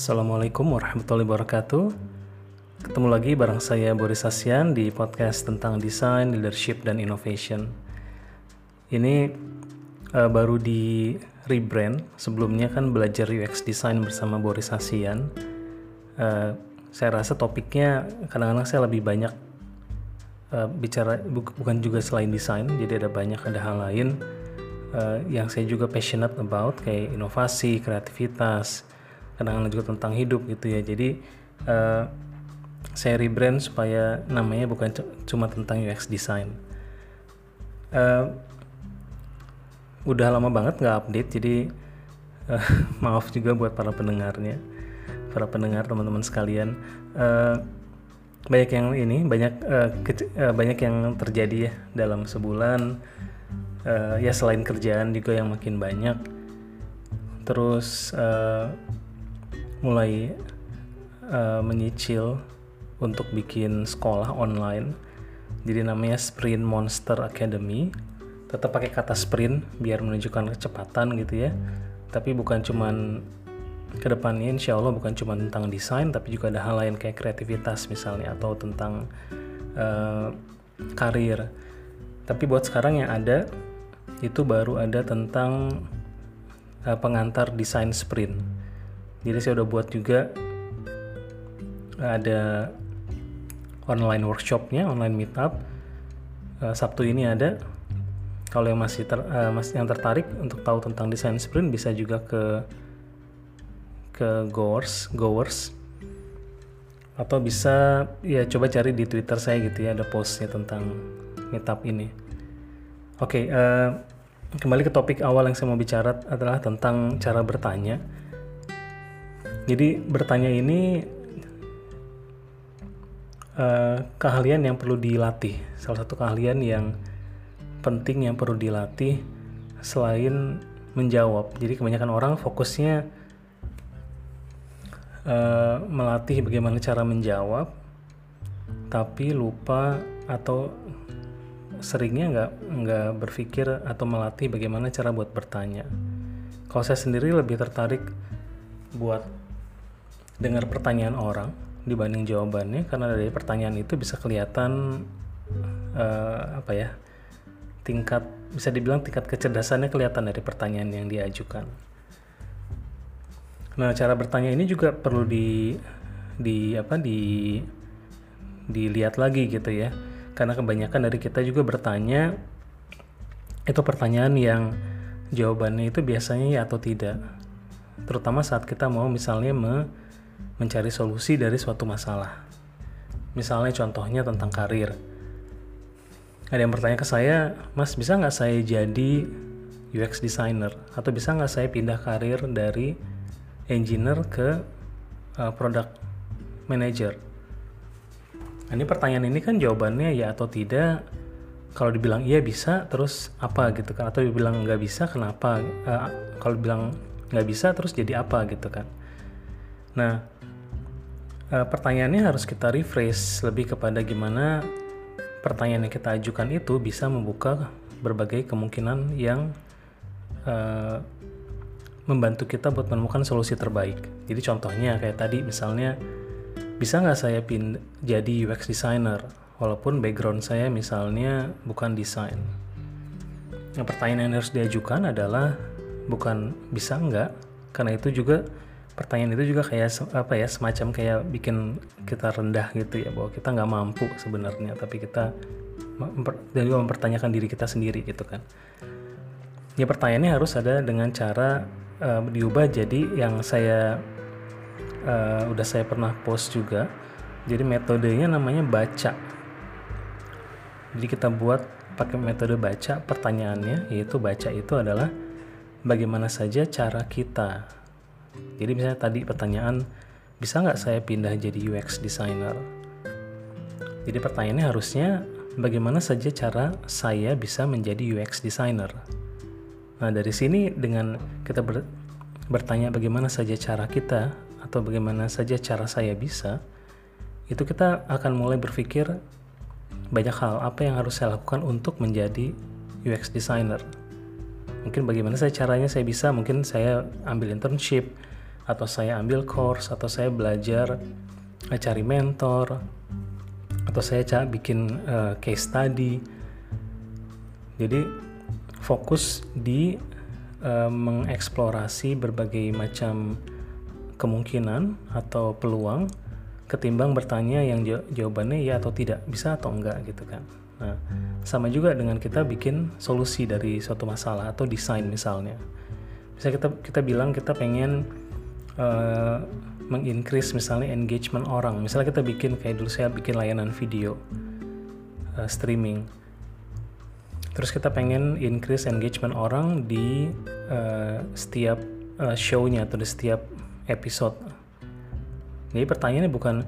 Assalamualaikum warahmatullahi wabarakatuh. Ketemu lagi bareng saya Boris Asyan di podcast tentang desain, leadership, dan innovation. Ini uh, baru di rebrand. Sebelumnya kan belajar UX design bersama Boris Asyan. Uh, saya rasa topiknya kadang-kadang saya lebih banyak uh, bicara bu bukan juga selain desain, jadi ada banyak ada hal lain uh, yang saya juga passionate about kayak inovasi, kreativitas, kadang-kadang juga tentang hidup gitu ya. Jadi uh, saya rebrand supaya namanya bukan cuma tentang UX design. Uh, udah lama banget nggak update, jadi uh, maaf juga buat para pendengarnya, para pendengar teman-teman sekalian. Uh, banyak yang ini, banyak uh, uh, banyak yang terjadi ya dalam sebulan uh, ya selain kerjaan juga yang makin banyak terus uh, mulai uh, menyicil untuk bikin sekolah online. Jadi namanya Sprint Monster Academy. Tetap pakai kata sprint biar menunjukkan kecepatan gitu ya. Tapi bukan cuman ke depannya insya Allah bukan cuma tentang desain tapi juga ada hal lain kayak kreativitas misalnya atau tentang uh, karir. Tapi buat sekarang yang ada itu baru ada tentang uh, pengantar desain sprint. Jadi saya udah buat juga ada online workshopnya, online meetup. Uh, Sabtu ini ada. Kalau yang masih ter, uh, masih yang tertarik untuk tahu tentang desain sprint bisa juga ke ke Goers, Goers atau bisa ya coba cari di Twitter saya gitu ya ada postnya tentang meetup ini. Oke, okay, uh, kembali ke topik awal yang saya mau bicara adalah tentang cara bertanya. Jadi bertanya ini uh, keahlian yang perlu dilatih. Salah satu keahlian yang penting yang perlu dilatih selain menjawab. Jadi kebanyakan orang fokusnya uh, melatih bagaimana cara menjawab, tapi lupa atau seringnya nggak nggak berpikir atau melatih bagaimana cara buat bertanya. Kalau saya sendiri lebih tertarik buat dengar pertanyaan orang dibanding jawabannya karena dari pertanyaan itu bisa kelihatan uh, apa ya tingkat bisa dibilang tingkat kecerdasannya kelihatan dari pertanyaan yang diajukan. Nah cara bertanya ini juga perlu di di apa di dilihat lagi gitu ya karena kebanyakan dari kita juga bertanya itu pertanyaan yang jawabannya itu biasanya ya atau tidak terutama saat kita mau misalnya me mencari solusi dari suatu masalah misalnya contohnya tentang karir ada yang bertanya ke saya mas bisa nggak saya jadi UX designer atau bisa nggak saya pindah karir dari engineer ke uh, product manager Nah, ini pertanyaan ini kan jawabannya ya atau tidak. Kalau dibilang iya bisa, terus apa gitu kan? Atau dibilang nggak bisa, kenapa? Uh, kalau dibilang nggak bisa, terus jadi apa gitu kan? Nah, uh, pertanyaannya harus kita rephrase lebih kepada gimana pertanyaan yang kita ajukan itu bisa membuka berbagai kemungkinan yang uh, membantu kita buat menemukan solusi terbaik. Jadi contohnya kayak tadi misalnya bisa nggak saya pin jadi UX designer? Walaupun background saya misalnya bukan desain. Yang pertanyaan yang harus diajukan adalah bukan bisa nggak? Karena itu juga pertanyaan itu juga kayak apa ya semacam kayak bikin kita rendah gitu ya bahwa kita nggak mampu sebenarnya tapi kita dan juga mempertanyakan diri kita sendiri gitu kan ya pertanyaannya harus ada dengan cara uh, diubah jadi yang saya uh, udah saya pernah post juga. Jadi metodenya namanya baca. Jadi kita buat pakai metode baca pertanyaannya yaitu baca itu adalah bagaimana saja cara kita. Jadi misalnya tadi pertanyaan bisa nggak saya pindah jadi UX designer? Jadi pertanyaannya harusnya bagaimana saja cara saya bisa menjadi UX designer? Nah dari sini dengan kita ber, bertanya bagaimana saja cara kita atau bagaimana saja cara saya bisa, itu kita akan mulai berpikir banyak hal apa yang harus saya lakukan untuk menjadi UX designer. Mungkin bagaimana saya caranya saya bisa, mungkin saya ambil internship atau saya ambil course atau saya belajar uh, cari mentor atau saya cari bikin uh, case study. Jadi fokus di uh, mengeksplorasi berbagai macam kemungkinan atau peluang ketimbang bertanya yang jawabannya ya atau tidak bisa atau enggak gitu kan nah sama juga dengan kita bikin solusi dari suatu masalah atau desain misalnya. Bisa kita kita bilang kita pengen uh, mengincrease misalnya engagement orang. Misalnya kita bikin kayak dulu saya bikin layanan video uh, streaming. Terus kita pengen increase engagement orang di uh, setiap uh, show-nya atau di setiap episode. Jadi pertanyaannya bukan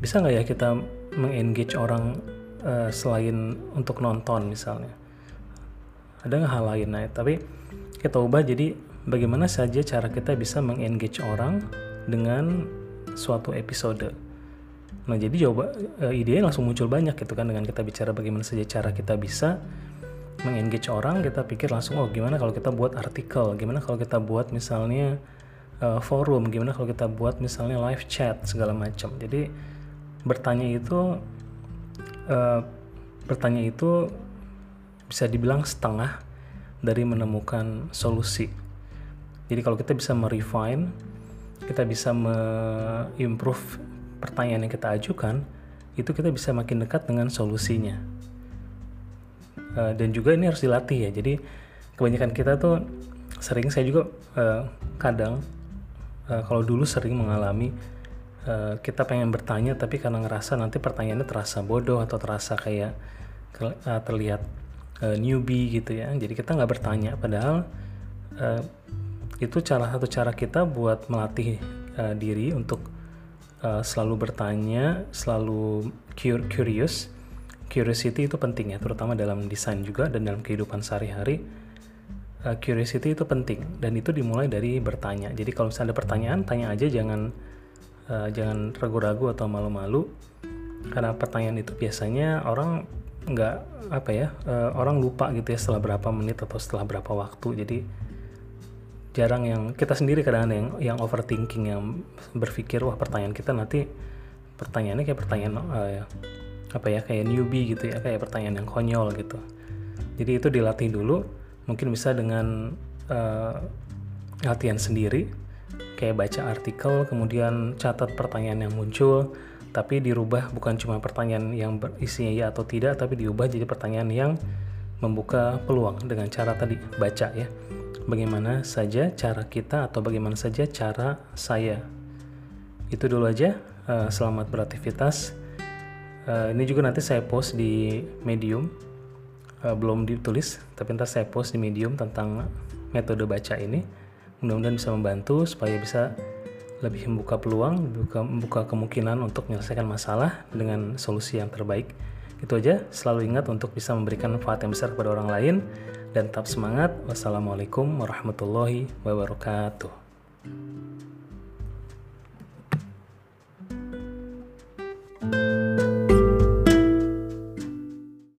bisa nggak ya kita mengengage orang uh, selain untuk nonton misalnya. Ada nggak hal lain? Nah tapi kita ubah jadi bagaimana saja cara kita bisa mengengage orang dengan suatu episode. Nah jadi coba uh, ide langsung muncul banyak gitu kan dengan kita bicara bagaimana saja cara kita bisa mengengage orang kita pikir langsung oh gimana kalau kita buat artikel? Gimana kalau kita buat misalnya uh, forum? Gimana kalau kita buat misalnya live chat? segala macam. Jadi bertanya itu uh, bertanya itu bisa dibilang setengah dari menemukan solusi. Jadi kalau kita bisa merefine, kita bisa me-improve pertanyaan yang kita ajukan, itu kita bisa makin dekat dengan solusinya. Uh, dan juga ini harus dilatih ya. Jadi kebanyakan kita tuh sering saya juga uh, kadang uh, kalau dulu sering mengalami uh, kita pengen bertanya tapi karena ngerasa nanti pertanyaannya terasa bodoh atau terasa kayak uh, terlihat uh, newbie gitu ya. Jadi kita nggak bertanya. Padahal uh, itu cara satu cara kita buat melatih uh, diri untuk uh, selalu bertanya selalu curious. Curiosity itu penting ya terutama dalam desain juga dan dalam kehidupan sehari-hari. Uh, curiosity itu penting dan itu dimulai dari bertanya. Jadi kalau misalnya ada pertanyaan tanya aja jangan uh, jangan ragu-ragu atau malu-malu. Karena pertanyaan itu biasanya orang nggak apa ya uh, orang lupa gitu ya setelah berapa menit atau setelah berapa waktu. Jadi jarang yang kita sendiri kadang kadang yang yang overthinking yang berpikir wah pertanyaan kita nanti pertanyaannya kayak pertanyaan uh, apa ya kayak newbie gitu ya kayak pertanyaan yang konyol gitu. Jadi itu dilatih dulu mungkin bisa dengan uh, latihan sendiri kayak baca artikel kemudian catat pertanyaan yang muncul tapi dirubah bukan cuma pertanyaan yang berisinya ya atau tidak tapi diubah jadi pertanyaan yang membuka peluang dengan cara tadi baca ya. Bagaimana saja cara kita atau bagaimana saja cara saya? Itu dulu aja. Uh, selamat beraktivitas. Uh, ini juga nanti saya post di medium. Uh, belum ditulis tapi nanti saya post di medium tentang metode baca ini mudah-mudahan bisa membantu supaya bisa lebih membuka peluang, membuka, membuka kemungkinan untuk menyelesaikan masalah dengan solusi yang terbaik. Itu aja, selalu ingat untuk bisa memberikan manfaat yang besar kepada orang lain dan tetap semangat. Wassalamualaikum warahmatullahi wabarakatuh.